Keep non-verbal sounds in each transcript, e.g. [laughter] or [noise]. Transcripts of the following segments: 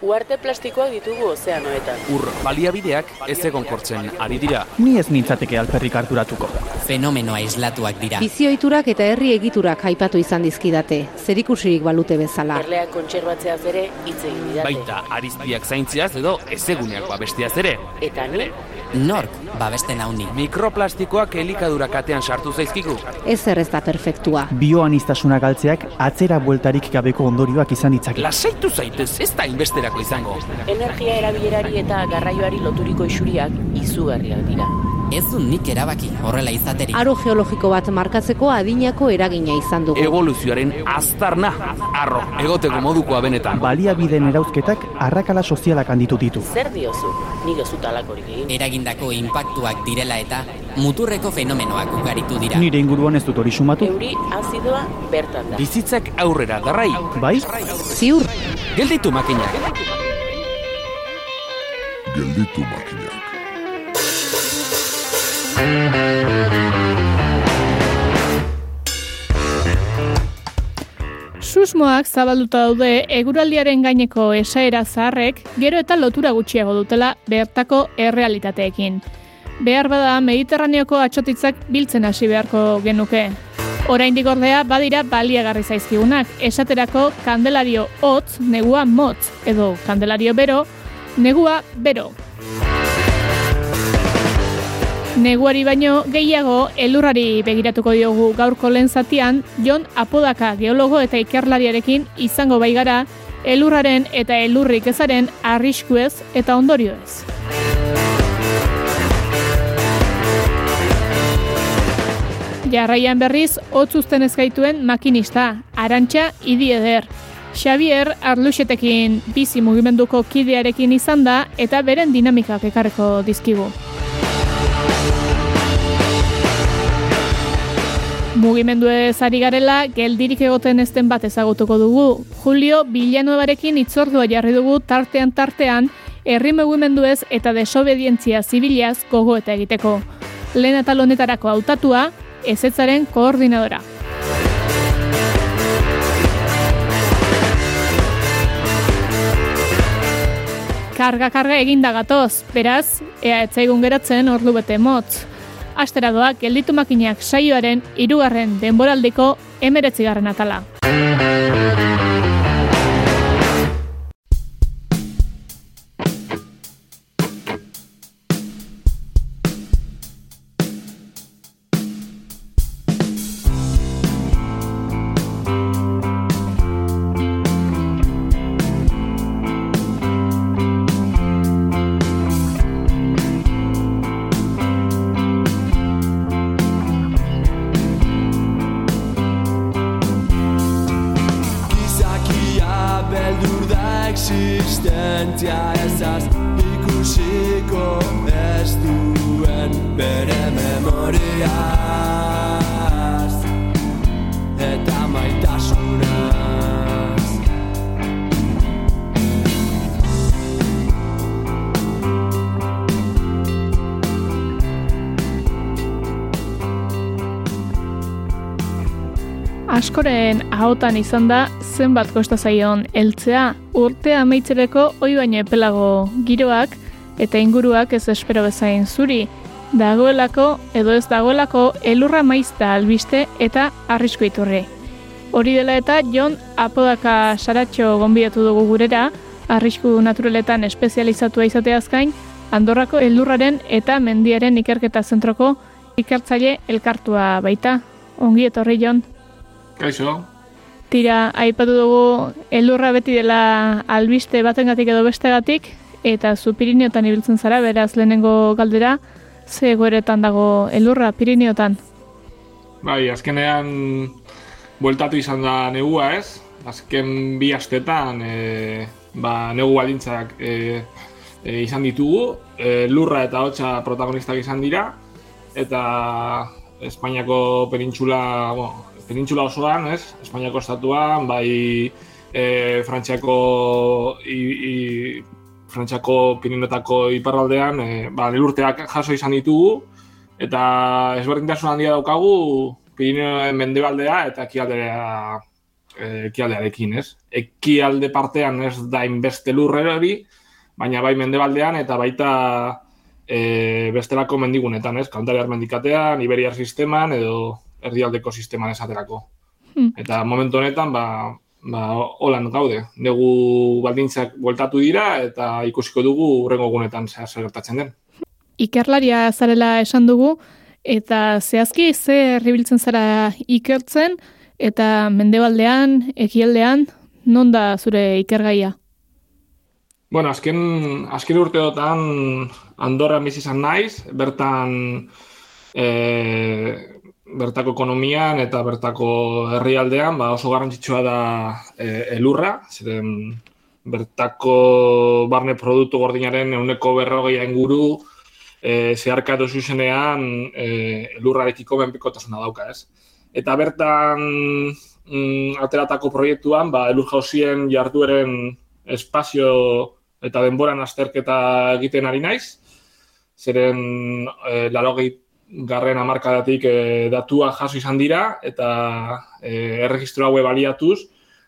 Uarte plastikoak ditugu ozeanoetan. Ur baliabideak ez egonkortzen ari dira. Ni ez nintzateke alperrik harturatuko. Fenomenoa islatuak dira. Bizioiturak eta herri egiturak aipatu izan dizkidate, zerikusirik balute bezala. Erleak kontserbatzeaz ere hitz egin didate. Baita ariztiak zaintziaz edo ezeguneak babestiaz ere. Eta ni, Nork babesten hauni. Mikroplastikoak elikadura katean sartu zaizkigu. Ez ez da perfektua. Bioanistasuna galtzeak atzera bueltarik gabeko ondorioak izan ditzake. Lasaitu zaitez, ez da inbesterako izango. energia erabilerari eta garraioari loturiko isuriak izugarriak dira. Ez du nik erabaki horrela izaterik. Aro geologiko bat markatzeko adinako eragina izan dugu. Evoluzioaren aztarna, arro, egoteko modukoa benetan. Baliabideen erauzketak arrakala sozialak handitu ditu. Zer diozu? Nik ez dut alakorik egin. Eragindako inpaktuak direla eta muturreko fenomenoak ugaritu dira. Nire inguruan ez dut hori sumatu. Euri azidoa bertan da. Bizitzak aurrera darrai. Bai? Ziur, Gelditu makinak. gelditu makinak. Susmoak zabalduta daude eguraldiaren gaineko esaera zaharrek gero eta lotura gutxiago dutela bertako errealitateekin. Behar bada Mediterraneoko atxotitzak biltzen hasi beharko genuke. Oraindik ordea badira baliagarri zaizkigunak, esaterako kandelario hotz, negua motz, edo kandelario bero, negua bero. Neguari baino gehiago elurrari begiratuko diogu gaurko lehen zatian, Jon Apodaka geologo eta ikerlariarekin izango baigara elurraren eta elurrik ezaren arriskuez eta ondorioez. Jarraian berriz, hotz uzten ezgaituen makinista, arantxa idi eder. Xavier Arluxetekin bizi mugimenduko kidearekin izan da eta beren dinamikak ekarreko dizkigu. Mugimendu ari garela, geldirik egoten ezten bat ezagutuko dugu. Julio Villanuevarekin itzordua jarri dugu tartean tartean, herri mugimenduez eta desobedientzia zibilaz gogo eta egiteko. Lehen atal honetarako hautatua, ezetzaren koordinadora. Karga-karga eginda gatoz, beraz, ea etzaigun geratzen ordu bete motz. Astera doak gelditu makinak saioaren hirugarren denboraldiko emeretzigarren atala. Askoren ahotan izan da zenbat kosta zaion heltzea urte amaitzereko oi baino epelago giroak eta inguruak ez espero bezain zuri. Dagoelako edo ez dagoelako elurra maizta albiste eta arrisku iturri. Hori dela eta Jon Apodaka Saratxo gonbidatu dugu gurera, arrisku naturaletan espezializatua izateaz gain, Andorrako elurraren eta mendiaren ikerketa zentroko ikertzaile elkartua baita. Ongi etorri Jon. Kaixo, Tira, aipatu dugu elurra beti dela albiste batengatik edo bestegatik, eta zu Pirineotan ibiltzen zara, beraz lehenengo galdera, ze egoeretan dago elurra Pirineotan. bai, azkenean bueltatu izan da negua ez, azken bi astetan e, ba, negu baldintzak e, e, izan ditugu, e, lurra eta hotza protagonistak izan dira, eta Espainiako penintxula, bueno, penintxula osoan, ez? Espainiako estatuan, bai e, Frantziako i, i, Frantziako Pirinetako iparraldean, e, ba, elurteak jaso izan ditugu, eta ezberdintasun handia daukagu Pirineo mendebaldea eta ekialdera e, ekialdearekin, ez? Ekialde partean ez da inbeste lurre hori, baina bai mendebaldean eta baita e, bestelako mendigunetan, ez? Kantariar mendikatean, Iberiar sisteman edo erdialdeko sisteman esaterako. Hmm. Eta momentu honetan, ba, ba, holan gaude. Negu baldintzak bueltatu dira eta ikusiko dugu urrengo gunetan zer gertatzen den. Ikerlaria zarela esan dugu, eta zehazki ze herribiltzen zara ikertzen, eta mendebaldean, ekialdean, non da zure ikergaia? Bueno, azken, azken urteotan Andorra bizi izan naiz, bertan e, bertako ekonomian eta bertako herrialdean ba oso garrantzitsua da e, elurra, ziren bertako barne produktu gordinaren euneko berrogeia inguru e, zeharkatu zuzenean e, elurrarekiko benpikotasuna dauka, ez? Eta bertan mm, ateratako proiektuan, ba, elur jauzien jardueren espazio eta denboran azterketa egiten ari naiz, zeren e, larogei garren amarkadatik e, datua jaso izan dira, eta e, erregistro haue baliatuz,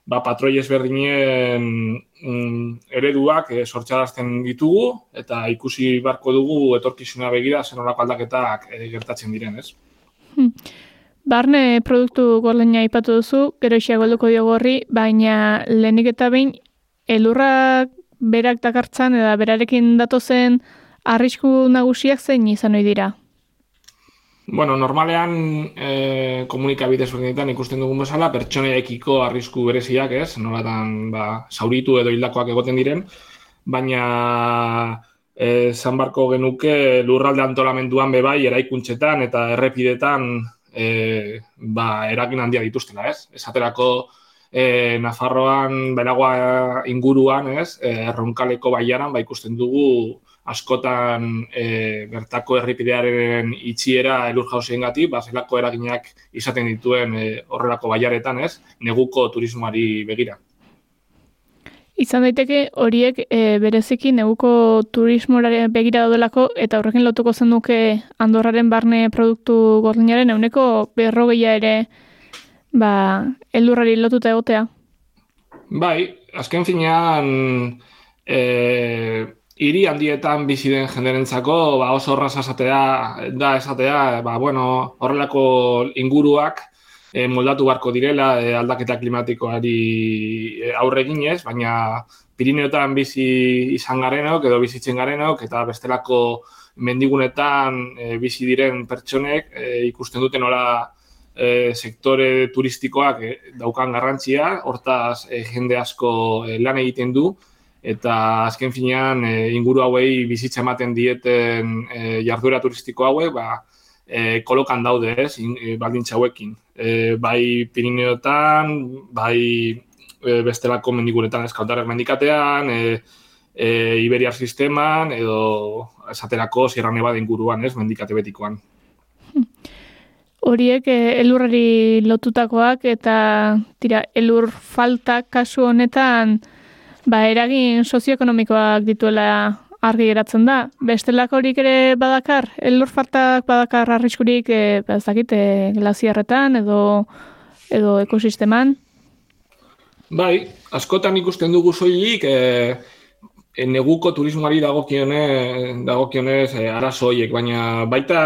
ba, patroi ezberdinen mm, ereduak e, sortxarazten ditugu, eta ikusi barko dugu etorkizuna begira zen horako aldaketak e, gertatzen diren, ez? Barne produktu gorleina ipatu duzu, gero golduko diogu horri, baina lehenik eta behin elurrak berak dakartzan eta berarekin datozen arrisku nagusiak zein izan ohi dira? Bueno, normalean e, komunikabide ezberdinetan ikusten dugun bezala pertsonaekiko arrisku bereziak, ez? Nolatan ba, zauritu edo hildakoak egoten diren, baina e, zanbarko genuke lurralde antolamenduan bebai eraikuntzetan eta errepidetan e, ba, eragin handia dituztela, ez? Esaterako e, Nafarroan, Benagoa inguruan, ez? Erronkaleko baiaran, ba, ikusten dugu askotan e, bertako erripidearen itxiera elur jauzien gati, ba, zelako eraginak izaten dituen e, horrelako baiaretan, ez? Neguko turismoari begira. Izan daiteke horiek e, bereziki neguko turismorare begira daudelako eta horrekin lotuko zen duke Andorraren barne produktu gordinaren euneko berrogeia ere ba, eldurrari lotuta egotea. Bai, azken finean e, hiri handietan bizi den jenderentzako ba, oso horraz esatea, da esatea, ba, bueno, horrelako inguruak e, moldatu barko direla e, aldaketa klimatikoari e, aurre eginez, baina Pirineotan bizi izan garenok edo bizitzen garenok eta bestelako mendigunetan e, bizi diren pertsonek e, ikusten duten nola e, sektore turistikoak daukan garrantzia, hortaz jende asko lan egiten du, eta azken finean e, inguru hauei bizitza ematen dieten e, jarduera turistiko hauek, ba, e, kolokan daude ez, in, e, baldintza hauekin. E, bai Pirineotan, bai e, bestelako mendiguretan eskautarrak mendikatean, e, e, Iberiar sisteman, edo esaterako Sierra Nevada inguruan, ez, mendikate betikoan. Horiek elurrari lotutakoak eta tira, elur falta kasu honetan ba, eragin sozioekonomikoak dituela argi geratzen da. Bestelako horik ere badakar, elur faltak badakar arriskurik e, ba, ez dakit, e, glaziarretan edo, edo ekosisteman? Bai, askotan ikusten dugu soilik e, e, neguko turismoari dagokionez, dagokionez e, arazo horiek, baina baita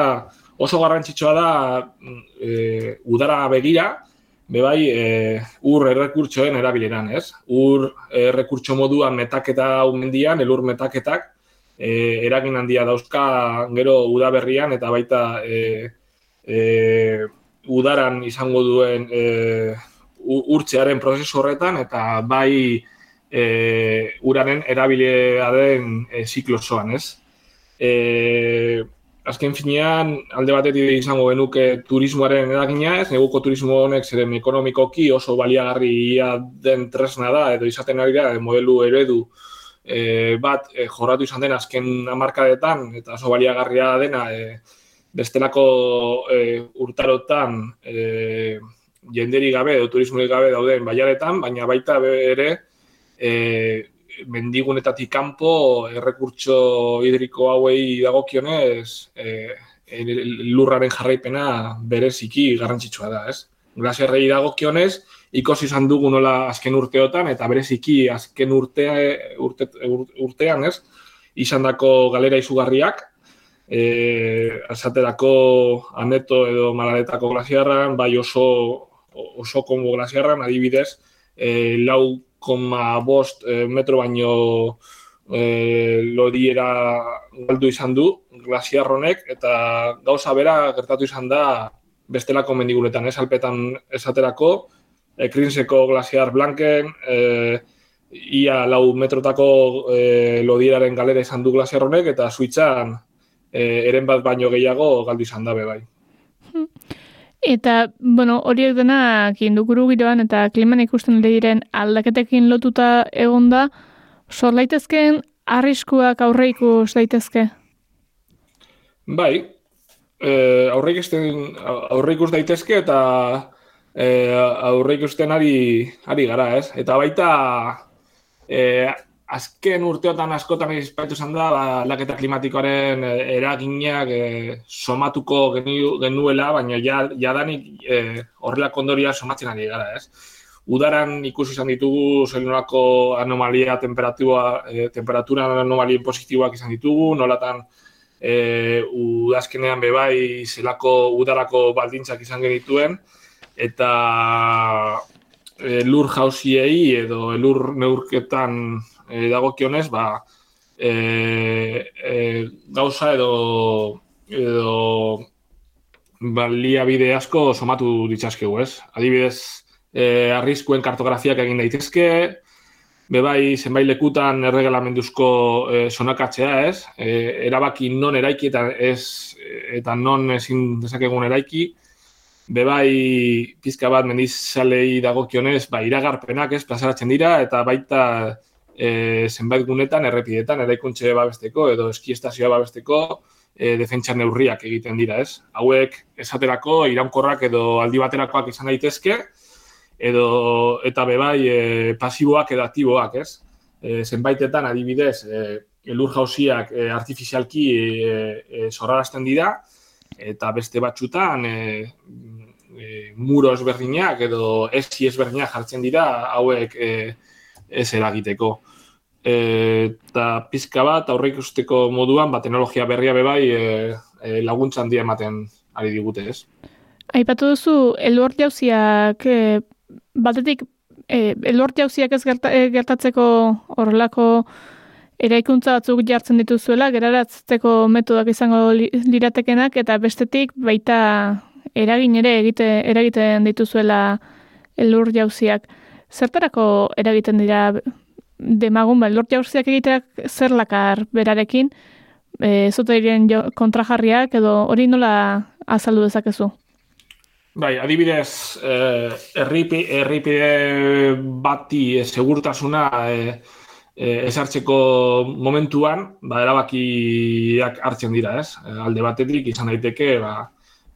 oso garrantzitsua da e, udara begira, bebai e, ur errekurtsoen erabileran, ez? Ur errekurtso moduan metaketa mendian, elur metaketak, e, eragin handia dauzka gero udaberrian eta baita e, e, udaran izango duen e, urtzearen prozesu horretan eta bai e, uraren erabilea den e, ziklosoan, ez? E, azken finean, alde batetik izango genuke turismoaren eragina ez, neguko turismo honek zeren ekonomikoki oso baliagarria den tresna da, edo izaten ari da, modelu eredu e, bat e, jorratu izan den azken amarkadetan, eta oso baliagarria dena, e, bestelako e, urtarotan e, jenderi gabe, edo turismoik gabe dauden baiaretan, baina baita ere e, mendigunetatik kanpo errekurtso hidriko hauei dagokionez e, lurraren jarraipena bereziki garrantzitsua da, ez? glasiarrei dagokionez, ikusi izan dugu nola azken urteotan, eta bereziki azken urtea, urte, urtean, ez, izandako galera izugarriak, e, azaterako aneto edo malaretako glasiarran, bai oso, oso kongo glasiarran, adibidez, e, lau koma bost e, metro baino e, lodiera galdu izan du glasiarronek, eta gauza bera gertatu izan da bestelako mendigunetan, ez alpetan esaterako, ekrinseko glasiar blanken, e, ia lau metrotako e, lodieraren galera izan du glasiarronek, eta suitzan e, eren bat baino gehiago galdu izan dabe bai. Eta, bueno, horiek denak indukuru giroan eta kliman ikusten diren aldaketekin lotuta egonda, sor laitezkeen arriskuak aurre ikus daitezke? Bai, e, aurre ikus daitezke eta e, aurre ikusten ari, ari gara, ez? Eta baita, e, azken urteotan askotan izpaitu zan da, ba, laketa klimatikoaren eraginak e, somatuko genu, genuela, baina ja, jadanik e, horrelak ondoria somatzen ari gara, ez? Udaran ikusi izan ditugu zelenolako anomalia temperatura, e, temperatura anomalien positiboak izan ditugu, nolatan e, udazkenean bebai zelako udarako baldintzak izan genituen, eta e, lur jauziei edo lur neurketan e, dagokionez, ba, e, e, gauza edo edo baliabide asko somatu ditzaskegu, ez? Adibidez, e, arriskuen kartografiak egin daitezke, bebai zenbait lekutan erregalamenduzko e, sonakatzea, ez? E, erabaki non eraiki eta ez eta non ezin dezakegun eraiki, bebai pizka bat mendizalei dagokionez, ba, iragarpenak ez plazaratzen dira, eta baita e, zenbait gunetan errepidetan, eraikuntze babesteko edo eskiestazioa babesteko e, defentsa neurriak egiten dira, ez? Hauek esaterako iraunkorrak edo aldi baterakoak izan daitezke, edo eta bebai e, pasiboak edo aktiboak, ez? E, zenbaitetan adibidez, e, elur jauziak e, artifizialki e, e, dira, eta beste batxutan e, e, muro ezberdinak edo esi ezberdinak jartzen dira hauek e, ez eragiteko. E, eta pizka bat aurreik usteko moduan, ba, teknologia berria bebai e, e, laguntza handia ematen ari digute ez. Aipatu duzu, eluart jauziak, e, batetik, e, eluart jauziak ez gerta, e, gertatzeko horrelako eraikuntza batzuk jartzen dituzuela, geraratzeko metodak izango liratekenak, eta bestetik baita eragin ere egite, eragiten dituzuela elur jauziak. Zertarako eragiten dira demagun, elur jauziak egiteak zer lakar berarekin, e, zote diren kontrajarriak edo hori nola azaldu dezakezu? Bai, adibidez, eh, erripi, erripide bati eh, segurtasuna eh, eh, esartzeko momentuan, ba, erabakiak hartzen dira, ez? Alde batetik izan daiteke, ba,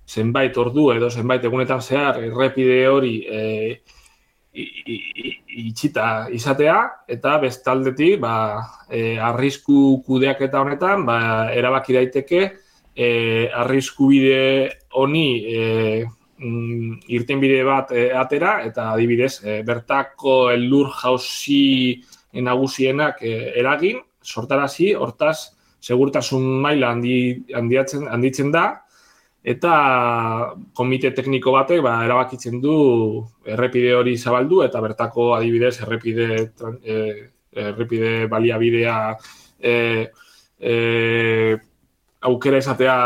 zenbait ordu edo zenbait egunetan zehar errepide hori e, itxita izatea eta bestaldetik ba, e, arrisku kudeak eta honetan ba, erabaki daiteke e, arrisku bide honi e, mm, irten bide bat e, atera eta adibidez e, bertako elur jauzi nagusienak e, eragin, sortarazi, hortaz segurtasun maila handi, handiatzen, handitzen da, eta komite tekniko batek ba, erabakitzen du errepide hori zabaldu eta bertako adibidez errepide e, errepide baliabidea e, e, aukera esatea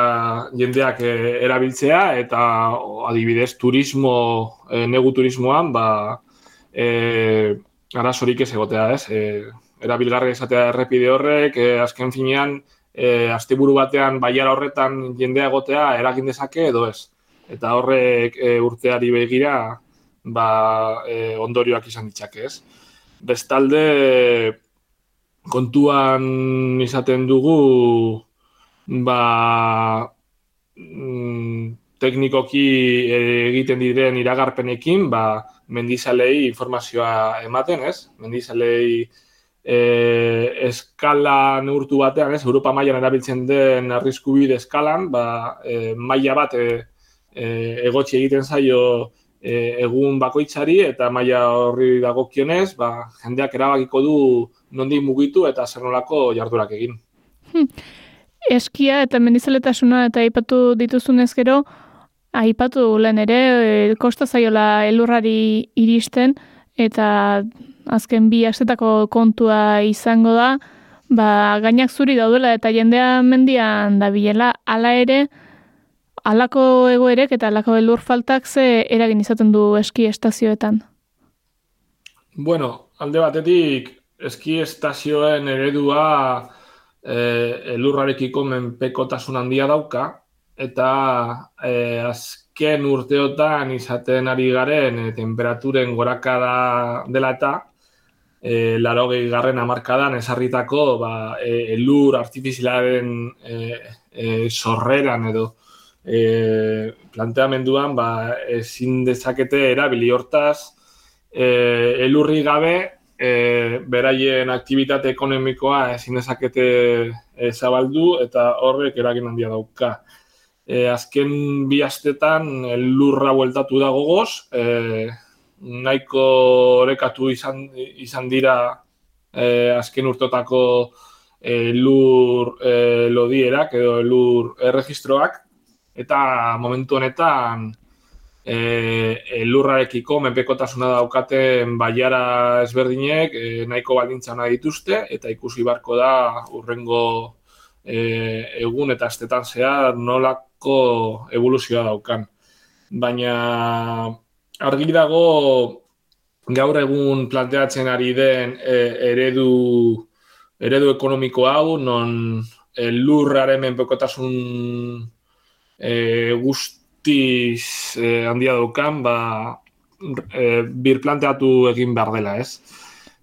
jendeak e, erabiltzea eta adibidez turismo e, negu turismoan ba e, arazorik ez egotea, ez? E, erabilgarri esatea errepide horrek, e, azken finean, e, asteburu batean baiara horretan jendea egotea eragin dezake edo ez. Eta horrek e, urteari begira ba, e, ondorioak izan ditzake ez. Bestalde kontuan izaten dugu ba, mm, teknikoki egiten diren iragarpenekin ba, mendizalei informazioa ematen ez. Mendizalei e, eskala neurtu batean, ez, Europa mailan erabiltzen den arriskubide eskalan, ba, e, maila bat e, e, egotzi egiten zaio e, egun bakoitzari eta maila horri dagokionez, ba, jendeak erabakiko du nondik mugitu eta zer nolako jardurak egin. Eskia eta mendizaletasuna eta aipatu dituzunez gero, aipatu lehen ere, e, kosta zaiola elurrari iristen, eta azken bi astetako kontua izango da, ba, gainak zuri daudela eta jendea mendian dabilela, hala ere, alako egoerek eta alako elur faltak ze eragin izaten du eski estazioetan? Bueno, alde batetik, eski estazioen eredua e, elurrarekiko menpekotasun handia dauka, eta e, azken urteotan izaten ari garen e, temperaturen gorakada dela eta e, laro garren amarkadan esarritako ba, e, elur artifizialaren e, e, sorreran edo e, planteamenduan ba, ezin dezakete erabili hortaz e, elurri gabe e, beraien aktivitate ekonomikoa ezin dezakete e, zabaldu eta horrek eragin handia dauka. E, azken bi astetan lurra bueltatu da gogoz, e, nahiko orekatu izan, izan dira e, azken urtotako e, lur e, lodierak edo lur erregistroak, eta momentu honetan e, elurrarekiko menpekotasuna daukaten baiara ezberdinek e, nahiko baldintza nahi dituzte eta ikusi barko da urrengo e, egun eta astetan zehar nolako evoluzioa daukan. Baina argi dago gaur egun planteatzen ari den e, eredu eredu ekonomiko hau non elurraren menpekotasun e, guzti guztiz eh, handia daukan, ba, eh, bir planteatu egin behar dela, ez?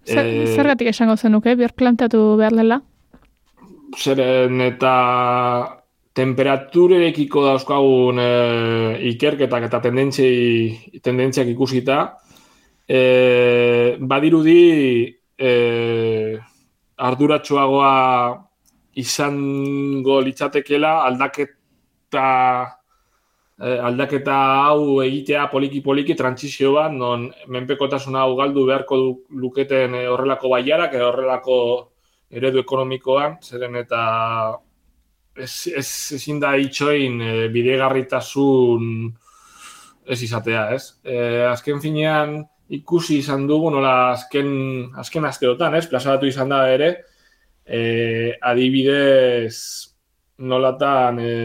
Zer, eh, zergatik esango zenuke, bir planteatu behar dela? Zeren eta temperaturerekiko dauzkagun eh, ikerketak eta tendentziak ikusita, eh, badirudi eh, arduratxoagoa izango litzatekela aldaketa aldaketa hau egitea poliki-poliki trantzizio bat, non menpekotasuna hau galdu beharko luketen eh, horrelako baiarak, horrelako eredu ekonomikoan, zeren eta ez, ez ezin da itxoin e, bidegarritasun ez izatea, ez? E, azken finean ikusi izan dugu, nola azken, azken asteotan, ez? Plazaratu izan da ere, e, adibidez nolatan... E,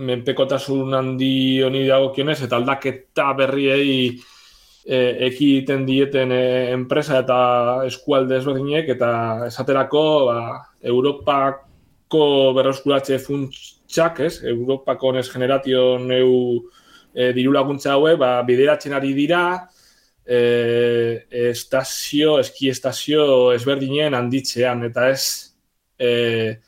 menpekotasun handi honi dagokionez eta aldaketa berriei e, ekiten dieten enpresa eta eskualde ezberdinek eta esaterako ba, Europako berroskuratze funtsak, ez? Europako nes generatio neu e, diru laguntza haue, ba, bideratzen ari dira e, estazio, eski estazio ezberdinen handitzean eta ez e,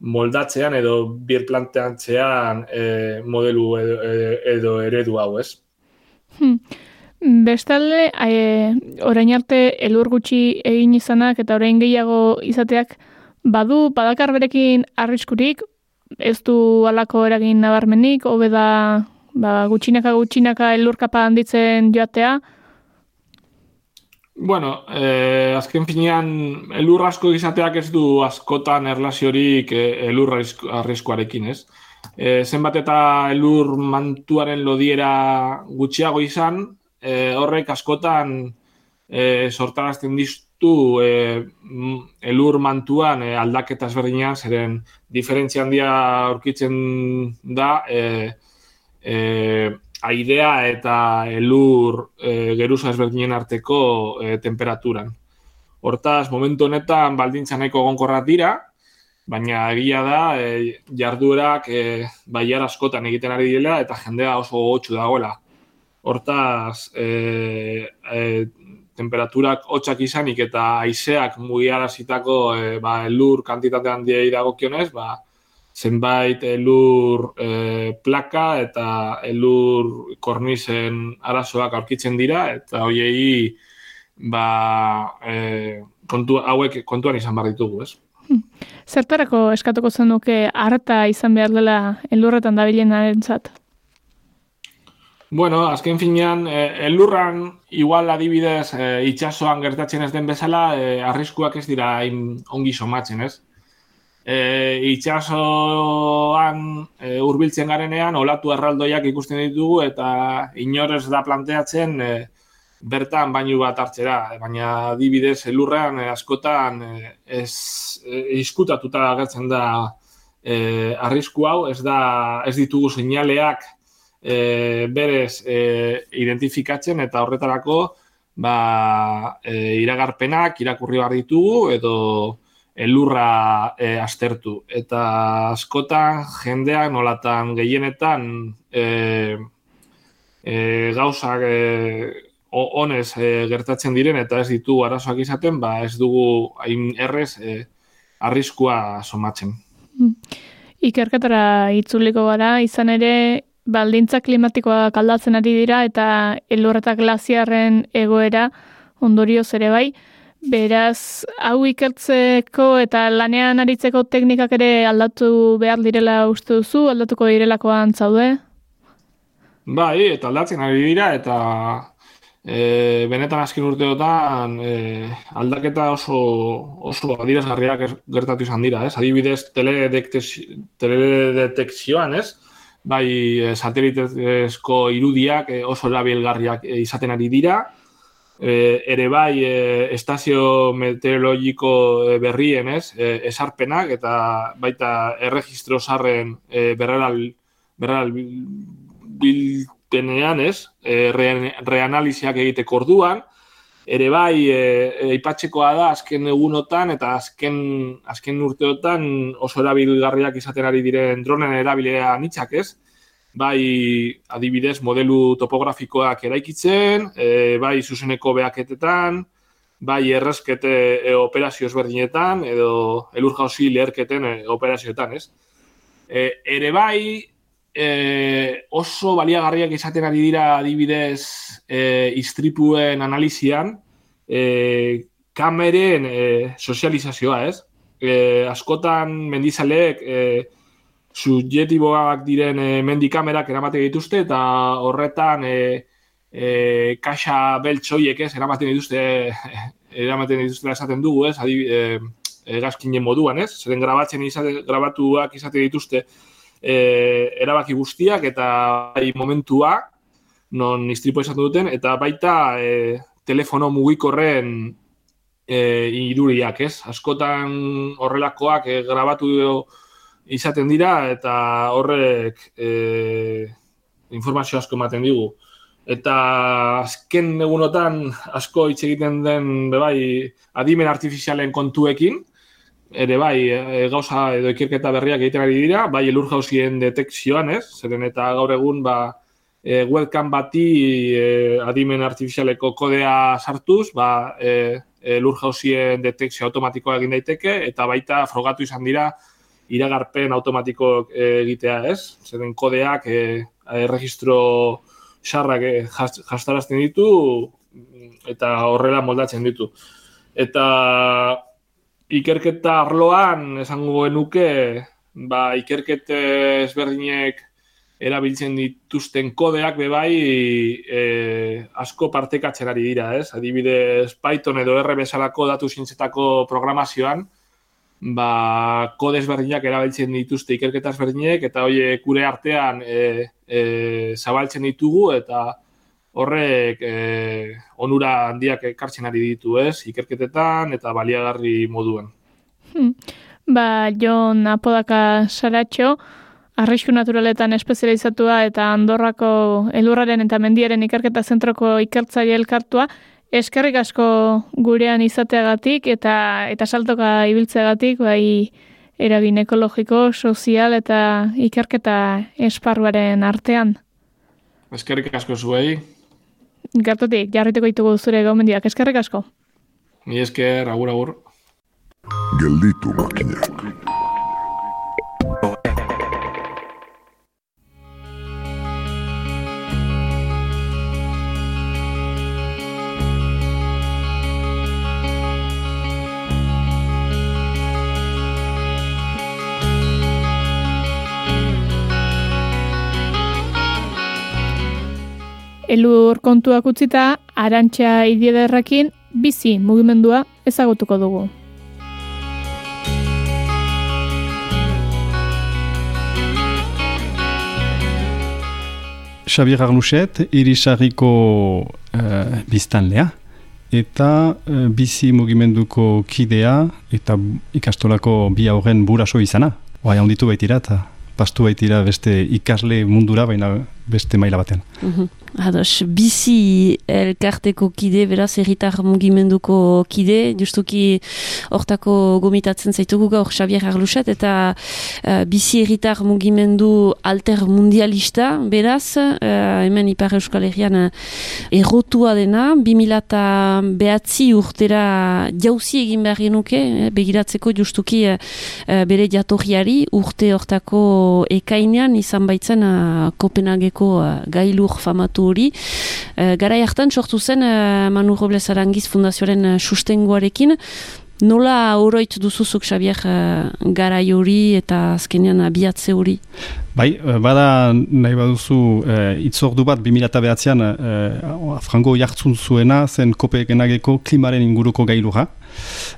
moldatzean edo bir planteantzean e, modelu edo, edo eredu hau, ez? Hmm. Bestalde, e, orain arte elur gutxi egin izanak eta orain gehiago izateak badu badakar berekin arriskurik, ez du alako eragin nabarmenik, hobe da ba, gutxinaka gutxinaka elurkapa handitzen joatea, Bueno, eh, azken finean, elur asko izateak ez du askotan erlaziorik eh, elur arriskoarekin, ez? Eh, zenbat eta elur mantuaren lodiera gutxiago izan, eh, horrek askotan eh, sortarazten diztu eh, elur mantuan eh, aldaketa ezberdinean, zeren diferentzia handia aurkitzen da, eh, eh, aidea eta elur e, geruza ezberdinen arteko e, temperaturan. Hortaz, momentu honetan baldintza nahiko gonkorrat dira, baina egia da e, jarduerak e, baiar askotan egiten ari dela eta jendea oso gotxu dagoela. Hortaz, e, e, temperaturak hotxak izanik eta aizeak mugiarazitako e, ba, elur kantitate handiei dagokionez, ba, zenbait elur e, plaka eta elur kornisen arazoak aurkitzen dira eta hoiei ba, e, kontu, hauek kontuan izan behar ditugu, ez? Hmm. Zertarako eskatuko zenuke harta izan behar dela elurretan dabilen arentzat? Bueno, azken finean, e, elurran, igual adibidez, e, itxasoan gertatzen ez den bezala, e, arriskuak ez dira hain ongi somatzen, ez? E, itxasoan e, urbiltzen garenean, olatu erraldoiak ikusten ditugu, eta inorez da planteatzen e, bertan bainu bat hartzera. Baina adibidez, elurrean e, askotan ez iskutatuta agertzen da e, arrisku hau, ez da ez ditugu seinaleak e, berez e, identifikatzen eta horretarako ba, e, iragarpenak irakurri behar ditugu edo elurra e, astertu. Eta askotan jendeak nolatan gehienetan e, e, gauzak e, honez e, gertatzen diren eta ez ditu arazoak izaten, ba ez dugu hain errez e, arriskua somatzen. Mm. Ikerketara itzuliko gara, izan ere baldintza klimatikoa kaldatzen ari dira eta elurreta glaziarren egoera ondorio ere bai. Beraz, hau ikertzeko eta lanean aritzeko teknikak ere aldatu behar direla uste duzu, aldatuko direlakoan zaude? Bai, eta aldatzen ari dira eta e, benetan azken urteotan e, aldaketa oso oso adirazgarriak gertatu izan dira, ez? Adibidez, teledetekzioan, ez? Bai, e, satelitezko irudiak e, oso erabilgarriak e, izaten ari dira. E, ere bai, e, estazio meteorologiko berrien, ez? E, esarpenak eta baita erregistro sarren e, berreral, berreral bil, denean, ez, e, reanaliziak egiteko orduan, ere bai, e, ipatzekoa da, azken egunotan eta azken, azken urteotan oso erabilgarriak izaten ari diren dronen erabilea nitzak, ez? Bai, adibidez, modelu topografikoak eraikitzen, e, bai, zuzeneko behaketetan, bai, errezkete e, operazio ezberdinetan, edo elur jauzi leherketen e, operazioetan, ez? E, ere bai, e, oso baliagarriak izaten ari dira adibidez e, istripuen analizian e, kameren e, sozializazioa, ez? E, askotan mendizaleek e, subjetiboak diren e, mendikamerak eramaten dituzte eta horretan e, e, kaxa beltsoiek ez eramaten dituzte [laughs] eramaten dituzte esaten dugu, ez? Adi, e, e, moduan, ez? Zeren grabatzen izate, grabatuak izate dituzte e, erabaki guztiak eta bai momentua non istripo esan duten eta baita e, telefono mugikorren e, iruriak, ez? Askotan horrelakoak e, grabatu izaten dira eta horrek e, informazio asko ematen digu. Eta azken egunotan asko hitz egiten den bebai adimen artifizialen kontuekin, ere bai, e, gauza edo ikerketa berriak egiten ari dira, bai elur jauzien detekzioan, ez? Zeren eta gaur egun, ba, e, webcam bati e, adimen artifizialeko kodea sartuz, ba, e, elur jauzien detekzio automatikoa egin daiteke, eta baita frogatu izan dira iragarpen automatiko egitea, ez? Zeren kodeak e, e, registro xarrak e, jastarazten ditu, eta horrela moldatzen ditu. Eta ikerketa arloan esango genuke ba, ikerkete ezberdinek erabiltzen dituzten kodeak bebai e, asko partekatzen ari dira, ez? Adibidez, Python edo R bezalako datu zintzetako programazioan, ba, kode ezberdinak erabiltzen dituzte ikerketa ezberdinek, eta hoi kure artean e, e, zabaltzen ditugu, eta horrek e, onura handiak ekartzen ari ditu, ez? Ikerketetan eta baliagarri moduen. Hmm. Ba, Jon Apodaka Saratxo, arrisku naturaletan espezializatua eta Andorrako elurraren eta mendiaren ikerketa zentroko ikertzaile elkartua, eskerrik asko gurean izateagatik eta eta saltoka ibiltzeagatik, bai eragin ekologiko, sozial eta ikerketa esparruaren artean. Eskerrik asko zuei. Gertutik, jarrituko ditugu zure gomendiak, eskerrik asko. Ni esker, agur, agur. Gelditu makinak. Elur kontuak utzita, arantxa idiederrakin bizi mugimendua ezagutuko dugu. Xabier Arnuset, irisarriko uh, biztanlea, eta uh, bizi mugimenduko kidea eta ikastolako bi aurren buraso izana. Oa, handitu baitira eta pastu baitira beste ikasle mundura, baina beste maila batean. Mhm. Ados, bizi elkarteko kide, beraz, erritar mugimenduko kide, justuki hortako gomitatzen zaitugu gaur Xabier Arluset, eta uh, bizi erritar mugimendu alter mundialista, beraz, uh, hemen Ipar Euskal Herrian uh, errotua dena, 2000 behatzi urtera jauzi egin behar genuke, eh, begiratzeko justuki uh, bere jatorriari, urte hortako ekainean, izan baitzen uh, Kopenhageko uh, gailur famatu hori. E, garai hartan sortu zen e, Manu Robles Arangiz Fundazioaren e, sustengoarekin. Nola oroit duzuzuk Xabier e, garai hori eta azkenean abiatze hori? Bai, bada nahi baduzu e, itzordu bat 2008an e, frango jartzun zuena zen kopekenageko klimaren inguruko gailura.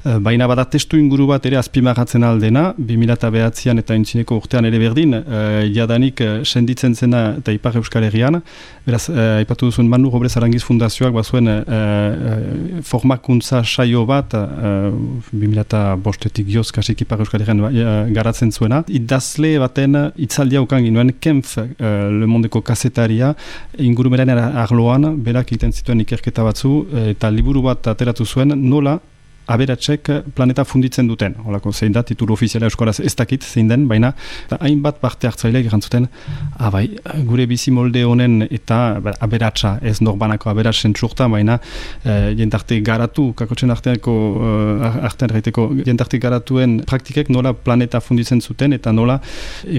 Eh, baina bada testu inguru bat ere azpimarratzen aldena, 2008an eta intzineko urtean ere berdin, uh, jadanik uh, senditzen zena eta Ipar Euskal Herrian, beraz, uh, ipatu duzuen Manu Robles Arangiz Fundazioak bazuen uh, formakuntza saio bat, uh, 2008etik joz kasik Ipar Euskal Herrian garatzen zuena, idazle baten itzaldia ukan ginuen Kempf uh, Le Mondeko kasetaria ingurumeren arloan, berak iten zituen ikerketa batzu, eta liburu bat ateratu zuen, nola aberatsek planeta funditzen duten. Holako zein da, titulu ofiziala euskaraz ez dakit zein den, baina hainbat parte hartzaileak erantzuten, abai, ah, gure bizi molde honen eta aberatsa ez norbanako aberatsen txurta, baina e, jentarte garatu, kakotzen arteako uh, artean reiteko, jentarte garatuen praktikek nola planeta funditzen zuten eta nola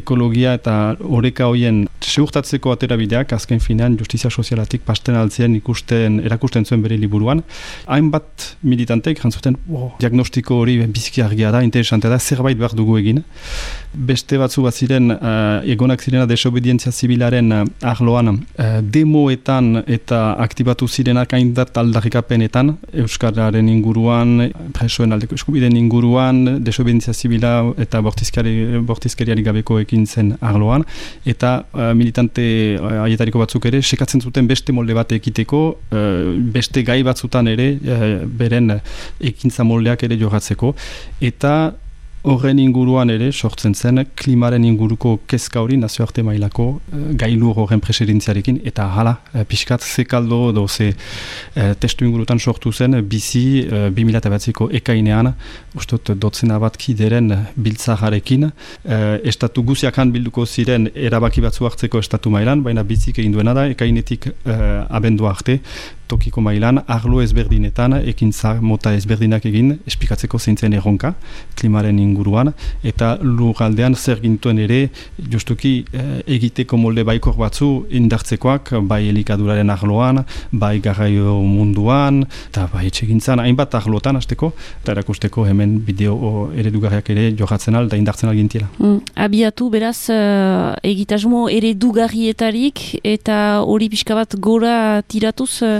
ekologia eta oreka hoien seurtatzeko atera bideak, azken finean justizia sozialatik pasten altzien ikusten, erakusten zuen bere liburuan. Hainbat militanteek erantzuten, wow, diagnostiko hori biziki argia da, interesantea da, zerbait behar dugu egin. Beste batzu bat ziren, uh, egonak zirena desobedientzia zibilaren uh, arloan, uh, demoetan eta aktibatu zirenak haindat aldarrikapenetan, Euskararen inguruan, presoen aldeko eskubiden inguruan, desobedientzia zibila eta bortizkeriari gabeko ekin zen arloan, eta uh, militante haietariko batzuk ere, sekatzen zuten beste molde bat ekiteko, beste gai batzutan ere, beren ekin ekintza moldeak ere jogatzeko, eta horren inguruan ere sortzen zen klimaren inguruko kezka hori nazioarte mailako uh, gailur horren presidentziarekin eta hala uh, pixkat zekaldo edo ze uh, testu ingurutan sortu zen bizi uh, 2000 ekainean ustot dotzena bat kideren biltzaharekin uh, estatu guziakan bilduko ziren erabaki batzu hartzeko estatu mailan baina bizik egin duena da ekainetik uh, abendu arte tokiko mailan, arlo ezberdinetan, ekintza mota ezberdinak egin, espikatzeko zeintzen erronka, klimaren inguruan, eta lugaldean zer gintuen ere, justuki eh, egiteko molde baikor batzu indartzekoak, bai elikaduraren arloan, bai garraio munduan, eta bai etxegintzan, hainbat arlotan azteko, eta erakusteko hemen bideo eredugarriak ere johatzen al, da indartzen algintiela. Mm, abiatu, beraz, uh, egitasmo eredugarrietarik, eta hori pixka bat gora tiratuz, uh,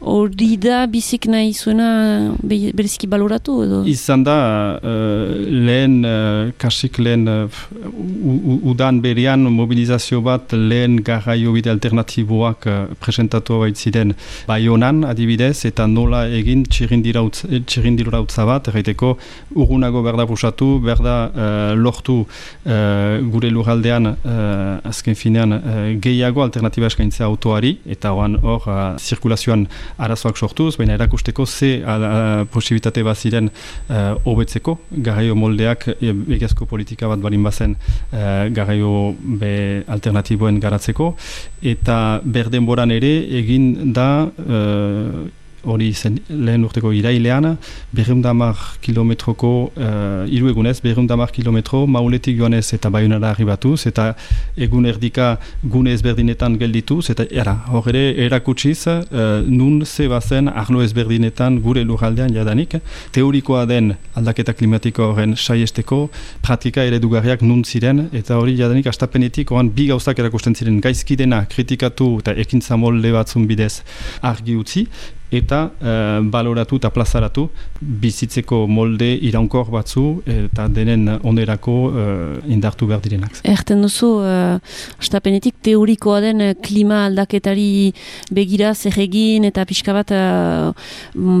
hori da bizik nahi zuena bereziki baloratu edo? Izan da, uh, lehen, uh, kasik lehen uh, udan berian mobilizazio bat lehen garraio bide alternatiboak uh, presentatu ziren baionan adibidez eta nola egin txirindilautza bat, erraiteko urgunago berda busatu, berda uh, lortu uh, gure lurraldean uh, azken finean uh, gehiago alternatiba eskaintzea autoari eta hor uh, zirkulazioan arazoak sortuz, baina erakusteko ze posibilitate bat ziren uh, hobetzeko, garraio moldeak e, egezko politika bat balin bazen uh, garraio be alternatiboen garatzeko, eta berden boran ere egin da hori zen lehen urteko irailean, berreundamar kilometroko, uh, iru egunez, berreundamar kilometro, mauletik joanez eta baiunara arribatuz, eta egun erdika gune ezberdinetan geldituz, eta era, hor ere erakutsiz, uh, nun ze bazen arlo ezberdinetan gure lurraldean jadanik, teorikoa den aldaketa klimatiko horren saiesteko, pratika eredugarriak nun ziren, eta hori jadanik astapenetik oan bi gauzak erakusten ziren. Gaizkidena kritikatu eta ekintza molde batzun bidez argi utzi, eta uh, baloratu eta plazaratu bizitzeko molde iraunkor batzu eta denen onerako uh, indartu behar direnak. Erten duzu, uh, astapenetik teorikoa den klima aldaketari begira zer egin eta pixka bat uh,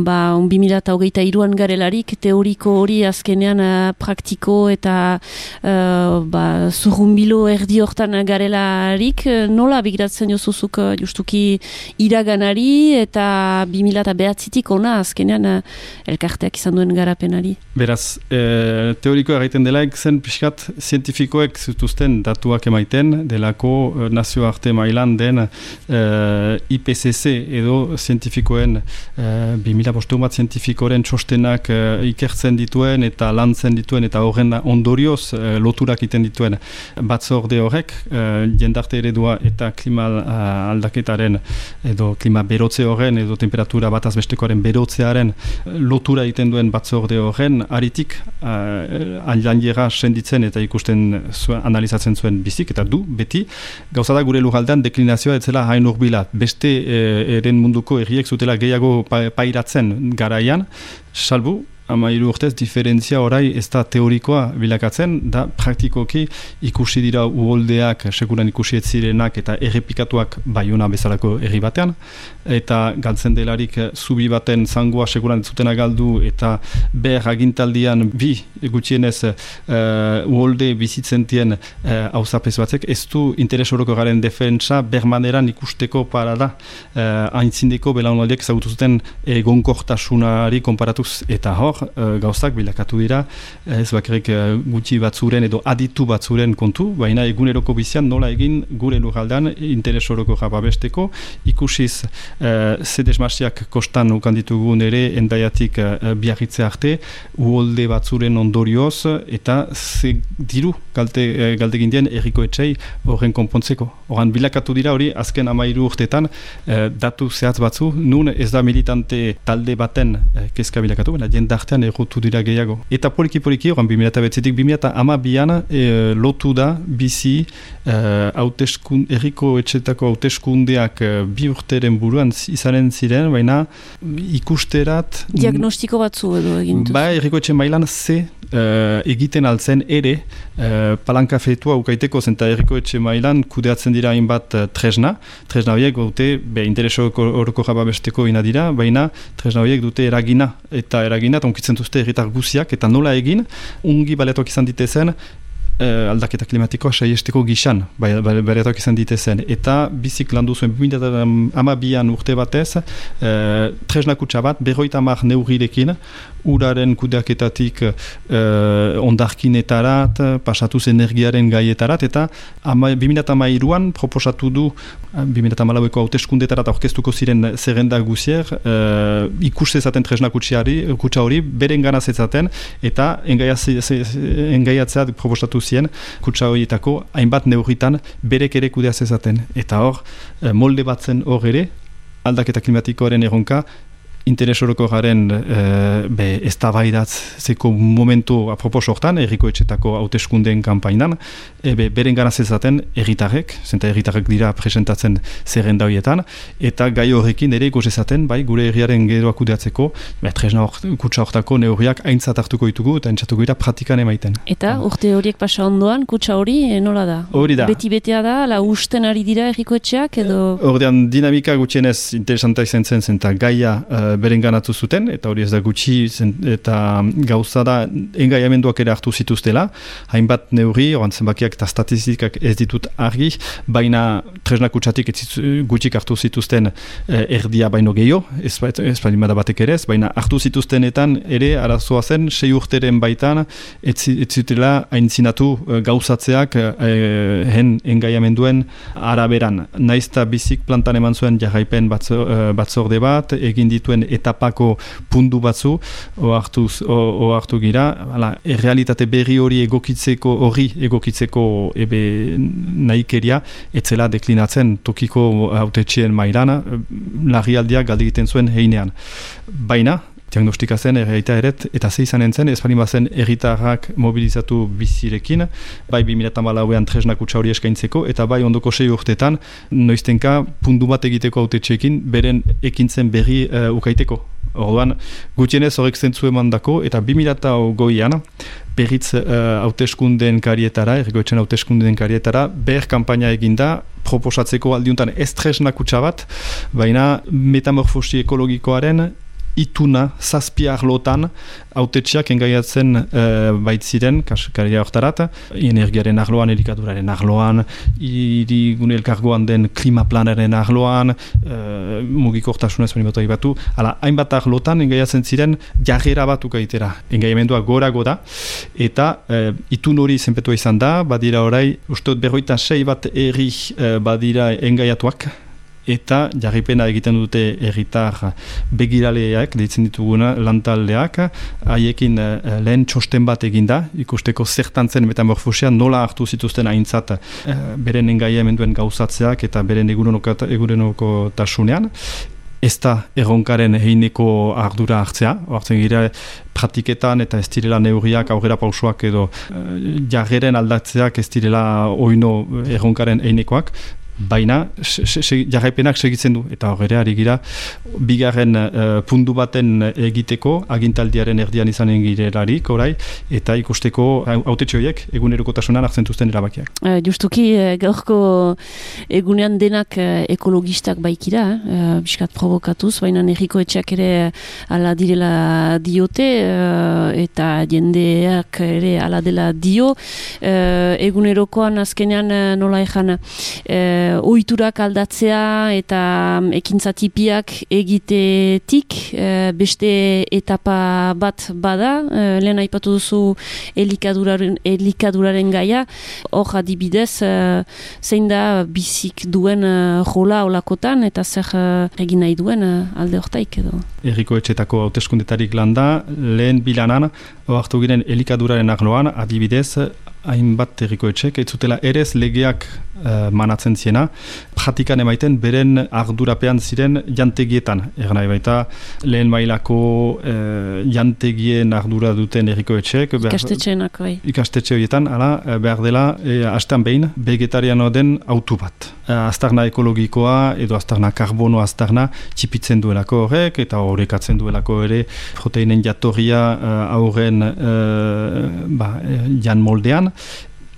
ba, un 2008 iruan garelarik teoriko hori azkenean uh, praktiko eta uh, ba, zurrumbilo erdi hortan garelarik nola begiratzen jozuzuk uh, justuki iraganari eta 2000 eta behatzitik ona azkenean uh, elkarteak izan duen garapenari. Beraz, e, teorikoa egiten delaik zen pixkat zientifikoek zutuzten datuak emaiten delako e, nazioarte mailan den e, IPCC edo zientifikoen e, 2000 bostu bat zientifikoren txostenak e, ikertzen dituen eta lantzen dituen eta horren ondorioz e, loturak iten dituen batzorde horrek e, jendarte eredua eta klima aldaketaren edo klima berotze horren edo temperatura bataz bestekoaren berotzearen lotura egiten duen batzorde horren aritik uh, senditzen eta ikusten zuen, analizatzen zuen bizik eta du, beti, gauza da gure lujaldean deklinazioa etzela hain urbilat. Beste uh, eren munduko erriek zutela gehiago pairatzen garaian, salbu, amairu urtez, diferentzia orai ez da teorikoa bilakatzen, da praktikoki ikusi dira uholdeak, sekuran ikusi ez zirenak eta errepikatuak baiuna bezalako erri batean, eta galtzen delarik zubi baten zangoa sekuran zutena galdu eta ber agintaldian bi gutxienez uh, uholde bizitzentien uh, batzek, ez du interes horoko garen defensa bermaneran ikusteko parada uh, aintzindeko belaunaldiek zautu zuten egonkortasunari konparatuz. Eta hor, uh, gauzak bilakatu dira, ez bakarrik uh, gutxi batzuren edo aditu batzuren kontu, baina eguneroko bizian nola egin gure lugaldan interes horoko jababesteko, ikusiz uh, zedesmasiak kostan ukan ditugun ere endaiatik uh, biarritze arte, uholde batzuren ondorioz, eta ze diru galte, uh, galte gindien erriko etxei horren konpontzeko. Horan bilakatu dira hori azken amairu urtetan datu zehatz batzu, nun ez da militante talde baten uh, kezka bilakatu, baina jendar artean errotu dira gehiago. Eta poliki poliki horan 2008-etik 2008 e, lotu da bizi e, erriko etxetako hauteskundeak e, bi urteren buruan izanen ziren, baina ikusterat... Diagnostiko batzu edo egintuz. Ba, erriko etxe mailan ze uh, egiten altzen ere uh, palanka fetua ukaiteko zenta erriko etxe mailan kudeatzen dira hainbat uh, tresna. Tresna horiek dute, be, intereso horoko jaba besteko ina dira, baina tresna horiek dute eragina eta eragina, tonkitzen duzte erritar guziak, eta nola egin, ungi baletok izan ditezen, uh, aldaketa klimatikoa saiesteko gixan, bai, bai, beretak izan ditezen. Eta bizik landu zuen amabian urte batez, uh, tresnakutsa bat, berroita mar neurirekin, uraren kudeaketatik uh, ondarkinetarat, pasatuz energiaren gaietarat, eta ama, 2008an proposatu du, 2008ko hauteskundetarat aurkeztuko ziren zerrenda guzier, uh, ikustezaten tresnakutsa hori, beren ganaz ezaten, eta engaiatzea proposatu zien kutsa horietako hainbat neurritan berek ere kudea zezaten. Eta hor, eh, molde batzen hor ere, aldaketa klimatikoaren erronka, interes horoko garen e, be, ez momentu apropos hortan, erriko etxetako hauteskundeen kampainan, e, be, beren gara zezaten erritarek, zenta erritarek dira presentatzen zerrenda horietan, eta gai horrekin ere gozezaten, bai, gure herriaren geroak udeatzeko, be, tresna hor, kutsa hortako neurriak aintzat hartuko ditugu, eta aintzatuko dira pratikan emaiten. Eta, urte horiek pasa ondoan, kutsa hori, eh, nola da? Hori da. Beti-betea da, la usten ari dira erriko edo... Hordean, dinamika gutxienez interesanta izan zen, zenta gaia beren ganatu zuten, eta hori ez da gutxi, zen, eta gauza da, engaiamenduak ere hartu zituztela, hainbat neurri, oran zenbakiak eta statistikak ez ditut argi, baina tresnak utxatik gutxik hartu zituzten eh, erdia baino gehiago, ez, ez baina batek ere ez, baina hartu zituztenetan ere arazoa zen, sei urteren baitan, ez, ez zutela haintzinatu eh, gauzatzeak eh, hen engaiamenduen araberan. Naizta bizik plantan eman zuen jarraipen batzorde bat, egin dituen etapako pundu batzu ohartuz ohartu gira hala errealitate berri hori egokitzeko hori egokitzeko ebe nahikeria etzela deklinatzen tokiko autetxien mailana larrialdiak galdi egiten zuen heinean baina diagnostika zen erreita eret, eta ze izan entzen, ez bazen erritarrak mobilizatu bizirekin, bai 2008an tresnak utxa hori eskaintzeko, eta bai ondoko sei urtetan, noiztenka pundu bat egiteko autetxeekin, beren ekintzen berri uh, ukaiteko. Orduan, gutienez horrek zentzu eman dako, eta 2008an, berriz uh, hauteskunden karietara, erregoetzen hauteskunden karietara, ber kampaina eginda, proposatzeko aldiuntan ez tresnak utxa bat, baina metamorfosi ekologikoaren ituna zazpi arlotan autetxeak engaiatzen e, baitziren, kaskaria hortarat, energiaren arloan, erikaduraren arloan, irigune elkargoan den klimaplanaren arloan, e, mugikortasunez batu batu, ala, hainbat arlotan engaiatzen ziren jarrera bat ukaitera, engaiamendua gora goda, eta e, itun hori zenpetua izan da, badira orai, uste berroita sei bat erri e, badira engaiatuak, eta jarripena egiten dute erritar begiraleak, deitzen dituguna lantaldeak, haiekin uh, lehen txosten bat eginda, ikusteko zertan zen metamorfosia nola hartu zituzten aintzat uh, beren engaia emenduen gauzatzeak eta beren egurenoko tasunean, ez da erronkaren heineko ardura hartzea, hartzen gira praktiketan eta ez direla neurriak aurrera pausoak edo uh, jarreren aldatzeak ez direla oino erronkaren heinekoak, baina jarraipenak segitzen du eta horre ari gira bigarren uh, pundu baten egiteko agintaldiaren erdian izanen girelarik orai eta ikusteko autetxoiek eguneroko tasunan hartzen duzten erabakiak. Uh, justuki uh, gaurko egunean denak uh, ekologistak baikira, uh, biskat provokatuz, baina erriko etxeak ere ala direla diote eta jendeak ere ala dela dio uh, egunerokoan azkenean uh, nola ezan uh, oiturak aldatzea eta um, ekintzatipiak egitetik uh, beste etapa bat bada. Uh, lehen aipatu duzu elikaduraren, elikaduraren gaia. Hor adibidez uh, zein da bizik duen uh, jola olakotan eta zer uh, egin nahi duen alde hortaik edo? Eriko etxetako hauteskundetarik landa lehen bilanan oartu giren elikaduraren arloan adibidez hainbat erriko etxek, ez zutela erez legeak uh, manatzen ziena, pratikan emaiten beren ardurapean ziren jantegietan. Egan nahi baita, lehen mailako uh, jantegien ardura duten erriko etxek. Ikastetxeenak, bai. Ikastetxe horietan, ala, eh, behar dela, e, hastean behin, vegetariano den autu bat. aztarna ekologikoa, edo aztarna karbono aztarna, txipitzen duelako horrek, eta horrekatzen duelako ere, proteinen jatorria uh, aurren ba, jan moldean,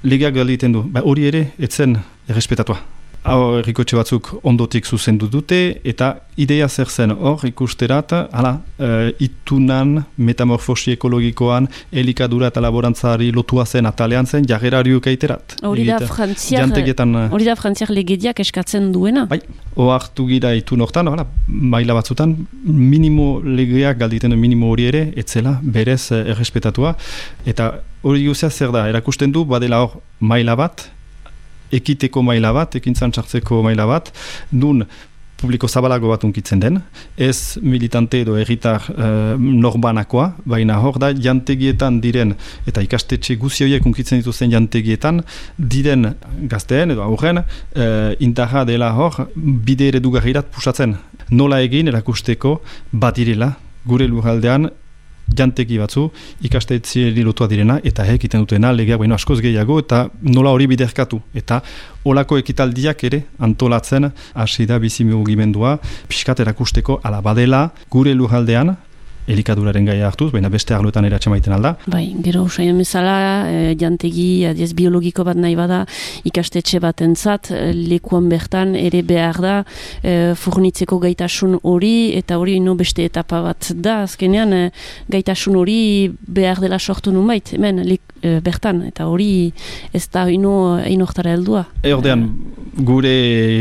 legeak galiten du, ba, hori ere, etzen errespetatua errikotxe batzuk ondotik zuzendu dute, eta ideia zer zen hor ikusterat, hala, e, itunan, metamorfosi ekologikoan, elikadura eta laborantzari lotua zen atalean zen, jagerari ukaiterat. Hori da frantziak legediak eskatzen duena? Bai, oartu gira itun hortan, hala, maila batzutan, minimo legeak galditen minimo hori ere, etzela, berez errespetatua, eta hori guzia zer da, erakusten du, badela hor, maila bat, ekiteko maila bat, ekintzan txartzeko maila bat, nun publiko zabalago bat unkitzen den, ez militante edo erritar uh, norbanakoa, baina hor da jantegietan diren, eta ikastetxe guzioiek unkitzen dituzten jantegietan, diren gazteen edo aurren, uh, intarra dela hor, bide ere pusatzen. Nola egin erakusteko bat direla, gure lurraldean janteki batzu ikastetzi lotua direna eta egiten dutena legea baino askoz gehiago eta nola hori biderkatu. Eta olako ekitaldiak ere antolatzen hasi da bizi mugimendua pixkat erakusteko ala badela gure lujaldean elikaduraren gaia hartuz, baina beste arloetan eratxe maiten alda. Bai, gero usaien bezala, e, jantegi, adiez biologiko bat nahi bada, ikastetxe bat entzat, e, lekuan bertan ere behar da, e, furnitzeko gaitasun hori, eta hori no beste etapa bat da, azkenean, e, gaitasun hori behar dela sortu nun bait, hemen, bertan, eta hori ez da ino, ino heldua. E, ordean, gure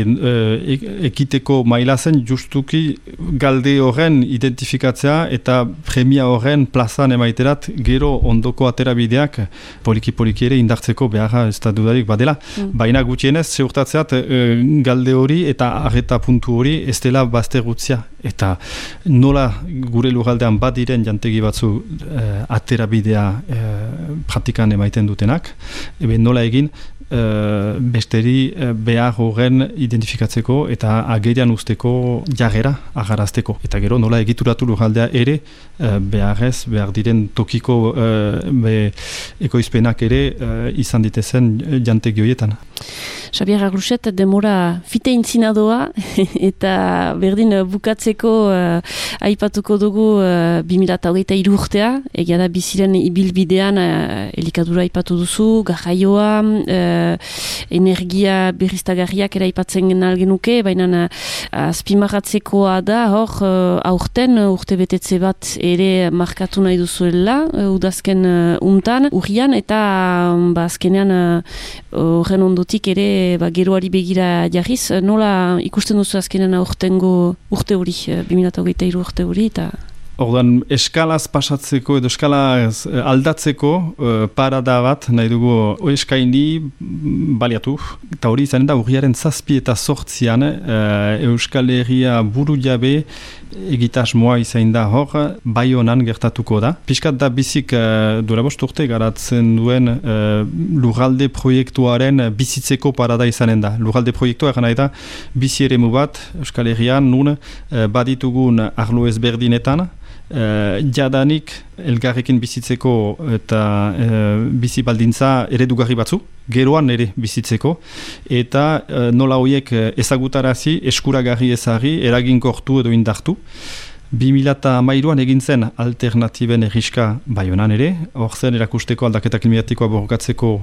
e, ekiteko maila zen justuki galde horren identifikatzea eta eta premia horren plazan emaiterat gero ondoko aterabideak poliki-poliki ere indartzeko beharra ez da dudarik badela. Mm. Baina gutxienez, zeurtatzeat galde hori eta arreta puntu hori ez dela bazte gutzia. Eta nola gure lugaldean bat diren jantegi batzu aterabidea praktikan emaiten dutenak, ebe nola egin uh, besteri uh, behar horren identifikatzeko eta agerian usteko jarrera agarazteko. Eta gero nola egituratu lujaldea ere uh, beharrez, behar diren tokiko be, ekoizpenak ere izan ditezen jantegi horietan. Xabier Agruset, demora fite intzinadoa [laughs] eta berdin bukatzeko uh, aipatuko dugu uh, 2008 irurtea, egia da biziren ibilbidean uh, elikadura aipatu duzu, gajaioa, uh, energia berriztagarriak eraipatzen algenuke, baina uh, azpimarratzekoa da, hor, uh, aurten urte betetze bat ere markatu nahi duzuela, uh, udazken uh, untan, urrian, eta um, ba, azkenean horren ondotik ere ba, geroari begira jarriz, nola ikusten duzu azkenean aurtengo urte hori, 2008 urte hori, eta Ordan eskalaz pasatzeko edo eskalaz eh, aldatzeko uh, parada bat nahi dugu eskaini baliatu. Eta hori izan da urriaren zazpi eta sortzian uh, Euskal Herria buru jabe egitas moa izan da hor bai honan gertatuko da. Piskat da bizik dura urte garatzen duen lugalde proiektuaren bizitzeko parada izanen da. Lugalde proiektua egan nahi da bizi ere bat Euskal Herrian nun baditugun arlo ezberdinetan uh, jadanik elgarrekin bizitzeko eta uh, bizi baldintza eredugarri batzu, geroan ere bizitzeko, eta uh, nola horiek ezagutarazi, eskuragarri ezagri, eraginkortu edo indartu. 2008an egin zen alternatiben erriska baionan ere, hor zen erakusteko aldaketa klimatikoa borrokatzeko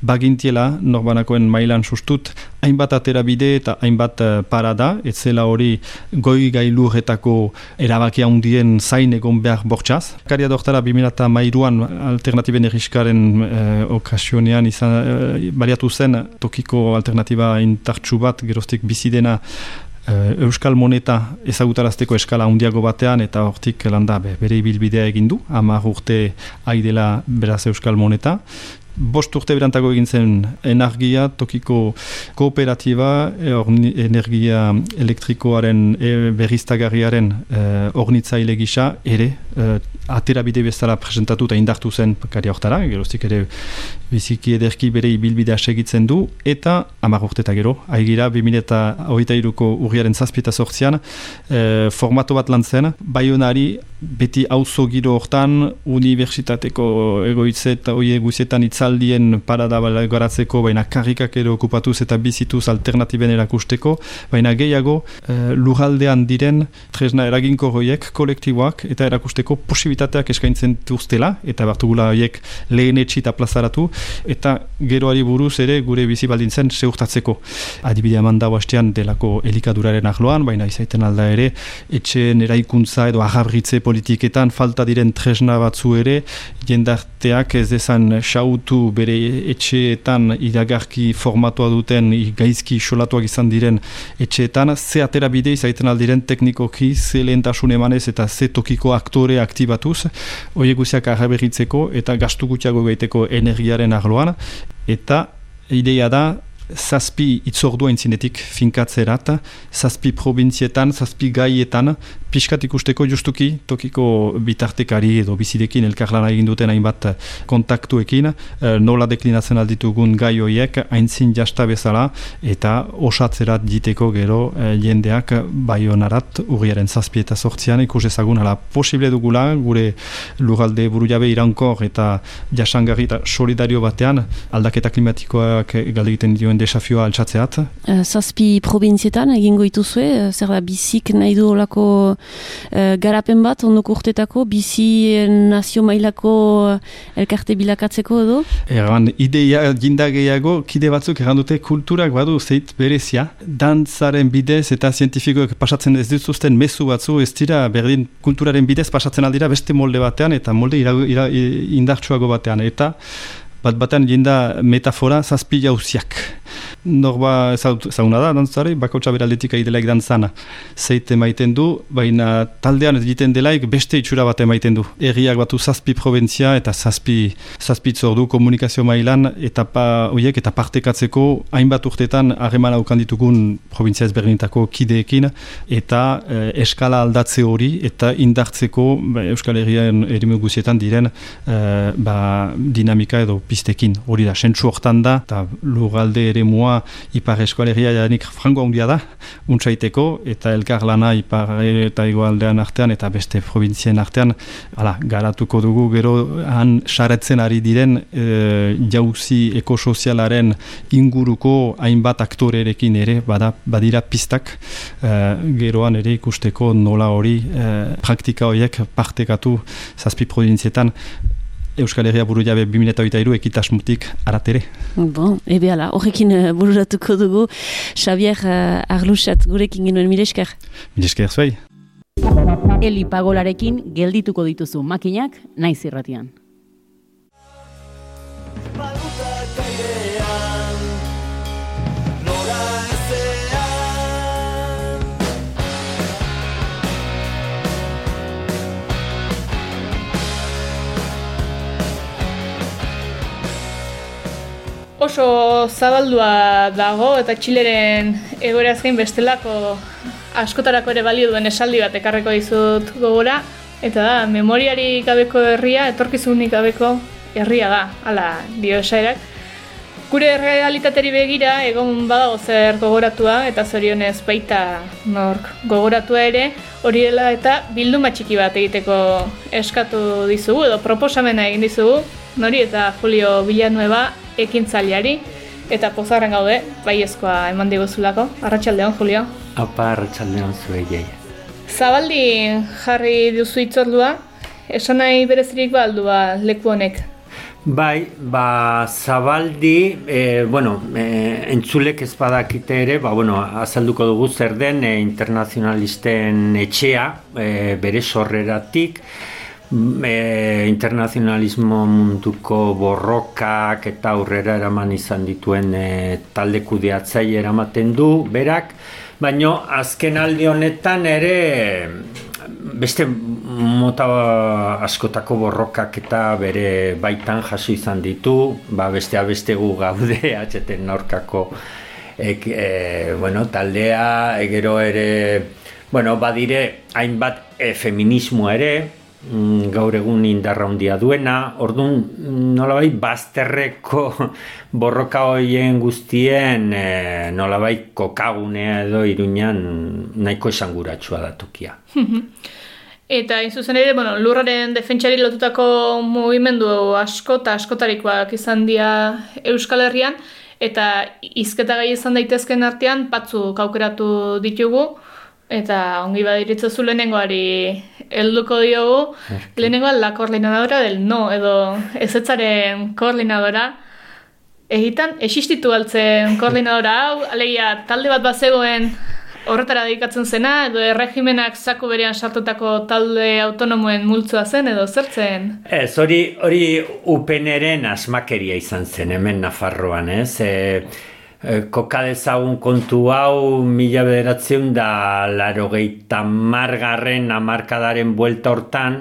bagintiela norbanakoen mailan sustut hainbat aterabide eta hainbat uh, parada, ez zela hori goi gailurretako erabakia hundien zain egon behar bortxaz. Karia dortara 2008an alternatiben erriskaren uh, okasionean izan, uh, baliatu zen tokiko alternatiba intartxu bat geroztik bizidena Euskal moneta ezagutarazteko eskala handiago batean eta hortik landa be, bere ibilbidea egin du, hamar urte aidela beraz Euskal moneta bost urte berantago egin zen energia, tokiko kooperatiba, e, energia elektrikoaren e, berriztagarriaren e, ornitzaile gisa, ere, e, aterabide bezala presentatu eta indartu zen kari hortara, geroztik ere biziki ederki bere ibilbidea segitzen du, eta amar urte eta gero, haigira, 2008ko urriaren zazpita sortzian, e, formato bat lan zen, baionari beti auzo giro hortan, universitateko egoitzet, oie guzietan itzaldien parada garatzeko, baina karrikak ero okupatuz eta bizituz alternatiben erakusteko, baina gehiago e, lujaldean diren tresna eraginko hoiek kolektiboak eta erakusteko posibitateak eskaintzen duztela, eta bartugula hoiek lehen etxita plazaratu, eta geroari buruz ere gure bizi baldintzen seurtatzeko. Adibidea mandau hastean delako elikaduraren ahloan, baina izaiten alda ere, etxeen eraikuntza edo agabritze politiketan falta diren tresna batzu ere, jendarteak ez dezan xautu bere etxeetan iragarki formatoa duten gaizki isolatuak izan diren etxeetan, ze atera bide izaiten aldiren teknikoki, ze lehentasun emanez eta ze tokiko aktore aktibatuz, hori guziak arraberritzeko eta gastu gutxiago gaiteko energiaren arloan, eta ideia da zazpi itzordua intzinetik finkatzerat, zazpi provinzietan, zazpi gaietan, piskat ikusteko justuki tokiko bitartekari edo bizidekin elkarlana egin duten hainbat kontaktuekin, eh, nola deklinatzen alditugun gai horiek, haintzin jasta bezala, eta osatzerat diteko gero eh, jendeak bai honarat, urriaren zazpi eta sortzian, ikus ezagun, ala posible dugula, gure lugalde buru jabe irankor eta jasangarri eta solidario batean, aldaketa klimatikoak galdegiten dioen desafioa altsatzeat? Uh, zazpi provinzietan egingo ituzue, uh, zer da bizik nahi du olako uh, garapen bat, ondoko urtetako, bizi nazio mailako elkarte bilakatzeko edo? Eran, ideia ginda gehiago, kide batzuk errandute kulturak badu zeit berezia, dantzaren bidez eta zientifikoek pasatzen ez dituzten mezu batzu, ez dira berdin kulturaren bidez pasatzen aldira beste molde batean eta molde indartsuago batean, eta bat batean jinda metafora zazpi jauziak. Norba zauna da, dantzare, bakautsa beraldetik aidelaik dantzana. Zeite maiten du, baina taldean ez egiten delaik beste itxura bat emaiten du. Erriak batu zazpi probentzia eta zazpi, zazpi zordu komunikazio mailan eta pa, oiek, eta partekatzeko hainbat urtetan harreman aukan ditugun provintzia ezberdinetako kideekin eta eh, eskala aldatze hori eta indartzeko ba, Euskal Herrian erimu guzietan diren eh, ba, dinamika edo pistekin. Hori da, sentsu hortan da, eta lugalde ere mua ipar Euskal Herria janik frango handia da, untsaiteko, eta elkar lana ipar eta igualdean artean eta beste provintzien artean, ala, garatuko dugu gero han saretzen ari diren e, jauzi ekosozialaren inguruko hainbat aktorerekin ere bada, badira pistak e, geroan ere ikusteko nola hori e, praktika horiek partekatu zazpi provintzietan Euskal Herria buru jabe 2008 ekitasmutik aratere. Bon, ebe ala, horrekin uh, bururatuko dugu Xavier uh, Arlusat gurekin genuen milesker. Milesker zuei. Eli pagolarekin geldituko dituzu makinak naiz irratian. Oso zabaldua dago eta txileren egoeraz gain bestelako askotarako ere balio duen esaldi bat ekarreko dizut gogora eta da, memoriari gabeko herria, etorkizunik gabeko herria da, hala dio esairak. Gure realitateri begira egon badago zer gogoratua eta zorionez baita nork gogoratua ere hori dela eta bilduma txiki bat egiteko eskatu dizugu edo proposamena egin dizugu nori eta Julio Villanueva ekintzaileari eta pozarren gaude baiezkoa eman diguzulako. Arratsaldeon Julio. Apa arratsaldeon zuei jai. Zabaldi jarri duzu itzordua, esan nahi berezirik baldua leku honek. Bai, ba, zabaldi, e, bueno, e, entzulek ez badakite ere, ba, bueno, azalduko dugu zer den e, internazionalisten etxea, e, bere sorreratik, e, internazionalismo munduko borrokak eta aurrera eraman izan dituen e, talde kudeatzai eramaten du, berak, baino azken aldi honetan ere beste mota askotako borrokak eta bere baitan jaso izan ditu, ba bestea beste gu gaude [laughs] atxeten aurkako ek, e, bueno, taldea, egero ere, bueno, badire hainbat e, feminismo ere, gaur egun indarra handia duena, orduan nolabait bazterreko [laughs] borroka hoien guztien e, nolabait kokagunea edo iruñan nahiko esanguratsua da tokia. [laughs] Eta zuzen ere, bueno, lurraren defentsari lotutako mugimendu asko eta askotarikoak izan dira Euskal Herrian, eta izketa gai izan daitezken artean, patzu kaukeratu ditugu, Eta ongi badiritza zu lehenengoari helduko diogu, lehenengoa la koordinadora del no, edo ezetzaren koordinadora. Egitan, existitu altzen koordinadora hau, alegia talde bat bazegoen horretara dedikatzen zena, edo erregimenak zaku berean sartutako talde autonomoen multzua zen, edo zertzen? Ez, hori, hori upeneren asmakeria izan zen, hemen Nafarroan, ez? E, Eh, kokadezagun kontu hau mila bederatzen da laro gehieta margarren amarkadaren buelta hortan.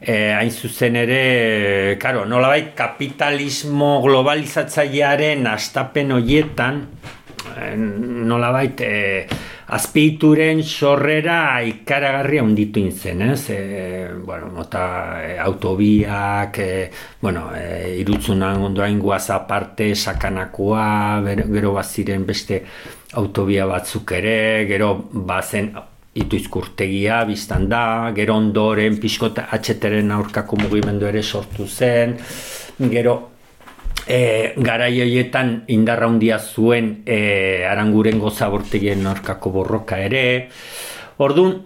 E, hain zuzen ere karo, nolabait kapitalismo globalizatzailearen astapen hoietan e, nolabait e, azpituren sorrera ikaragarria unditu intzen, ez? E, bueno, mota e, autobiak, e, bueno, e, irutzunan ondoain aparte, sakanakoa, gero baziren beste autobia batzuk ere, gero bazen ituizkurtegia biztan da, gero ondoren pixkota atxeteren aurkako mugimendu ere sortu zen, gero e, garai hoietan indarra handia zuen e, aranguren gozabortegien norkako borroka ere. Orduan,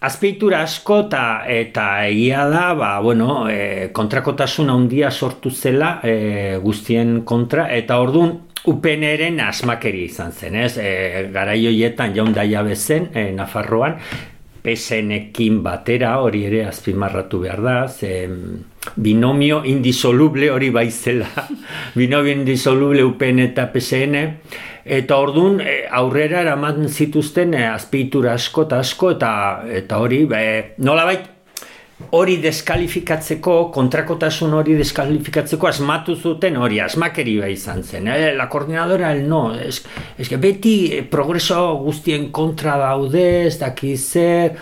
azpeitura asko eta, eta egia da, ba, bueno, e, kontrakotasun handia sortu zela e, guztien kontra, eta orduan, upeneren asmakeri izan zen, ez? E, garai hoietan jaun daia bezen, e, Nafarroan, PSN-ekin batera, hori ere azpimarratu behar da, ze binomio indisoluble hori baizela, [laughs] binomio indisoluble UPN eta PSN, eta ordun e, aurrera eraman zituzten e, asko eta asko, eta, eta hori, e, nolabait, hori deskalifikatzeko, kontrakotasun hori deskalifikatzeko asmatu zuten hori, asmakeri bai izan zen. Eh? La koordinadora, el no, es, es que beti progreso guztien kontra daude, ez dakiz zer,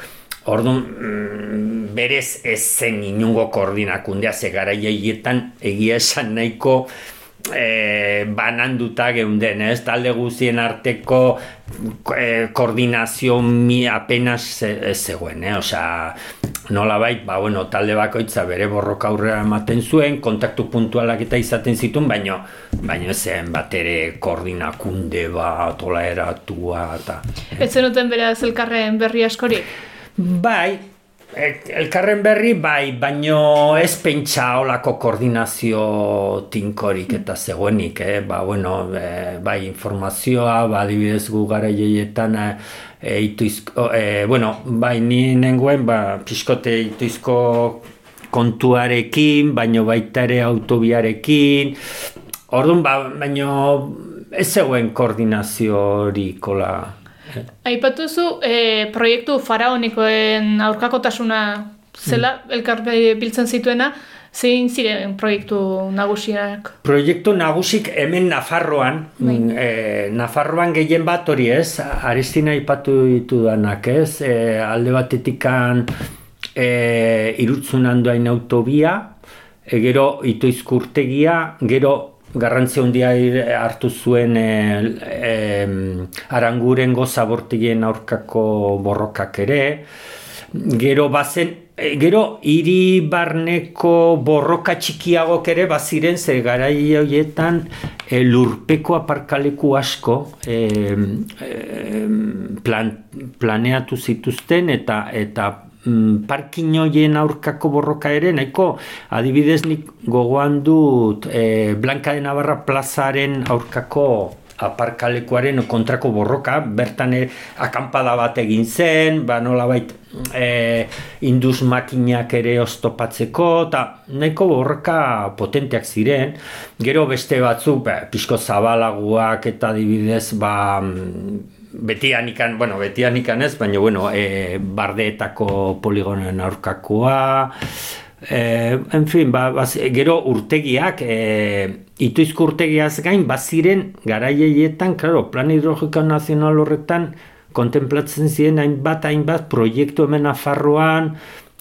Orduan, mm, berez ez zen inungo koordinakundea, ze gara egia esan nahiko, e, bananduta geunden, ez? Talde guztien arteko e, koordinazio mi apenas ez zegoen, eh? Osea, nola bait, ba, bueno, talde bakoitza bere borroka aurrera ematen zuen, kontaktu puntualak eta izaten zituen, baino, baino zen bat ere koordinakunde bat, tola eratua, eta... Ez zenuten bere elkarren berri askorik? Bai, Elkarren berri, bai, baino ez pentsa olako koordinazio tinkorik eta zegoenik, eh? ba, bueno, e, bai, informazioa, ba, dibidez gu gara jeietan, e, ituizko, e, bueno, bai, ni nengoen, ba, pixkote ituizko kontuarekin, baino baita ere autobiarekin, orduan, ba, baino ez zegoen koordinazio horikola, Aipatu zu, e, proiektu faraonikoen aurkakotasuna zela, mm. elkar biltzen zituena, zein ziren proiektu nagusiak? Proiektu nagusik hemen Nafarroan, e, Nafarroan gehien bat hori ez, Aristina aipatu ditu danak ez, e, alde batetikan e, irutzun handoain autobia, e, gero itoizkurtegia, gero garrantzia handia hartu zuen e, e, aranguren gozabortigien aurkako borrokak ere. Gero bazen, e, gero hiri barneko borroka txikiagok ere baziren ze garai horietan e, lurpeko aparkaleku asko e, plan, planeatu zituzten eta eta mm, parkinoien aurkako borroka ere, nahiko adibidez nik gogoan dut e, Blanca de Navarra plazaren aurkako aparkalekuaren kontrako borroka, bertan e, akampada bat egin zen, ba nola bait e, induz makinak ere oztopatzeko, eta nahiko borroka potenteak ziren, gero beste batzuk, ba, pixko zabalaguak eta adibidez, ba, betian ikan, bueno, betian ikan ez, baina, bueno, e, bardeetako poligonen aurkakoa, e, en fin, ba, baz, gero urtegiak, e, ituizko urtegiaz gain, baziren garaieietan, claro, plan hidrogiko nazional horretan, kontemplatzen ziren hainbat, hainbat, proiektu hemen afarroan,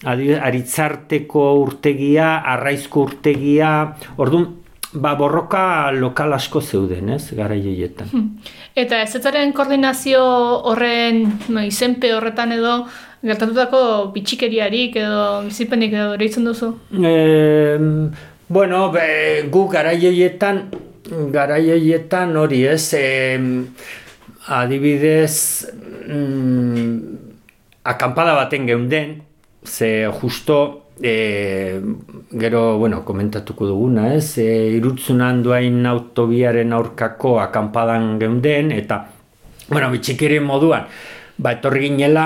aritzarteko urtegia, arraizko urtegia, orduan, ba, borroka lokal asko zeuden, ez, gara joietan. Hmm. Eta ez koordinazio horren no, izenpe horretan edo gertatutako bitxikeriarik edo bizipenik edo ereitzen duzu? E, bueno, be, gu gara joietan, gara joietan hori ez, e, adibidez, mm, akampada baten geunden, ze justo e, gero, bueno, komentatuko duguna, ez? E, irutzun handuain autobiaren aurkako akampadan geunden, eta, bueno, bitxikiri moduan, ba, etorri ginela,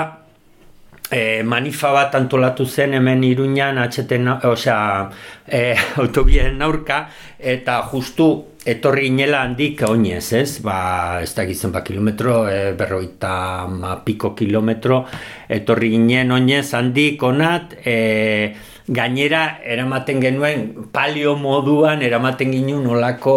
e, manifa bat antolatu zen hemen iruñan, atxeten, osea, [laughs] e, autobiaren aurka, eta justu etorri ginela handik oinez, ez? Ba, ez da gizien ba kilometro, e, berroita ma piko kilometro, etorri ginen oinez handik onat, e, gainera eramaten genuen palio moduan eramaten ginen olako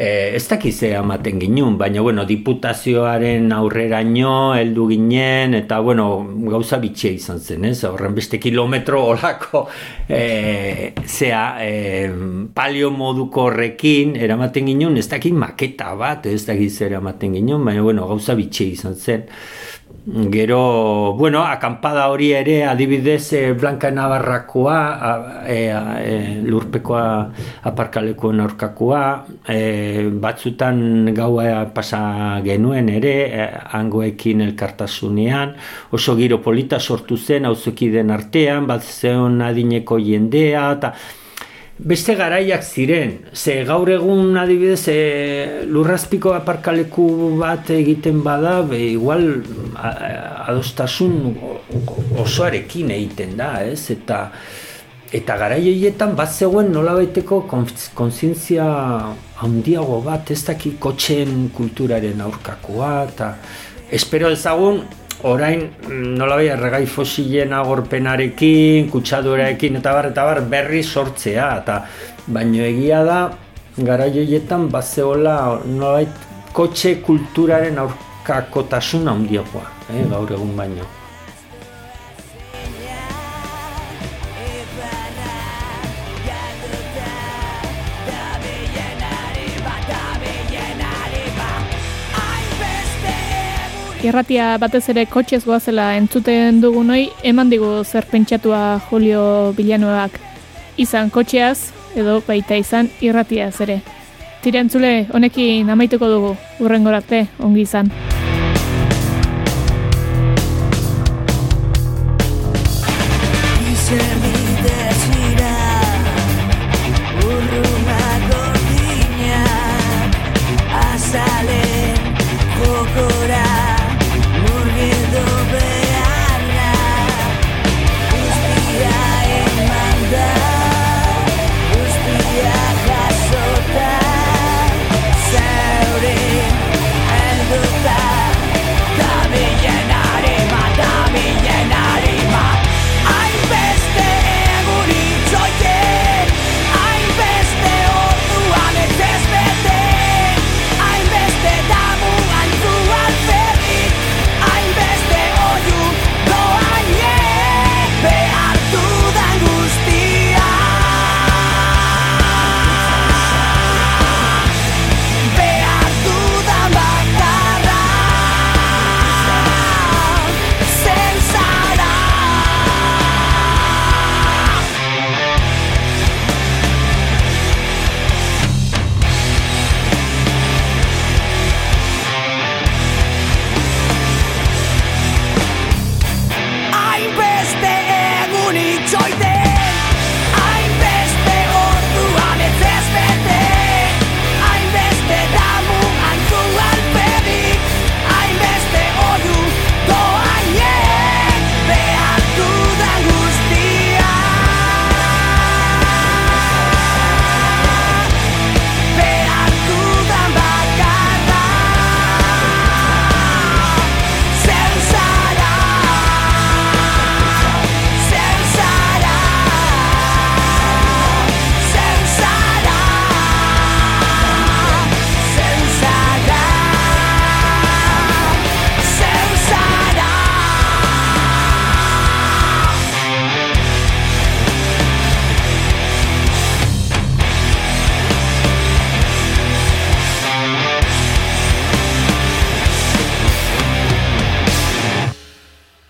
E, ez dakize amaten ginun, baina bueno, diputazioaren aurreraino heldu ginen, eta bueno, gauza bitxia izan zen, ez? Horren beste kilometro olako e, zea, e, palio moduko horrekin eramaten ginen, ez dakit maketa bat, ez dakize eramaten ginen, baina bueno, gauza bitxia izan zen. Gero, bueno, akampada hori ere adibidez e, Blanca Navarrakoa, e, e, lurpekoa aparkalekuen aurkakoa, e, batzutan gaua pasa genuen ere, e, angoekin elkartasunean, oso giro polita sortu zen, den artean, bat zeon adineko jendea, eta beste garaiak ziren, ze gaur egun adibidez e, lurrazpiko aparkaleku bat egiten bada, be, igual adostasun osoarekin egiten da, ez? Eta eta garai horietan bat zegoen nolabaiteko kontzientzia handiago bat, ez daki kotxeen kulturaren aurkakoa, eta espero ezagun orain mm, nolabai erregai fosilen agorpenarekin, kutsadorekin eta bar, eta bar berri sortzea, eta baino egia da, gara joietan bazeola nolabait kotxe kulturaren aurkakotasun handiagoa, eh, gaur egun baino. Irratia batez ere kotxez goazela entzuten dugunoi, eman digu zer pentsatua Julio Bilanuak izan kotxeaz, edo baita izan irratiaz ere. Tirentzule, honekin amaituko dugu, urrengorarte, ongi izan.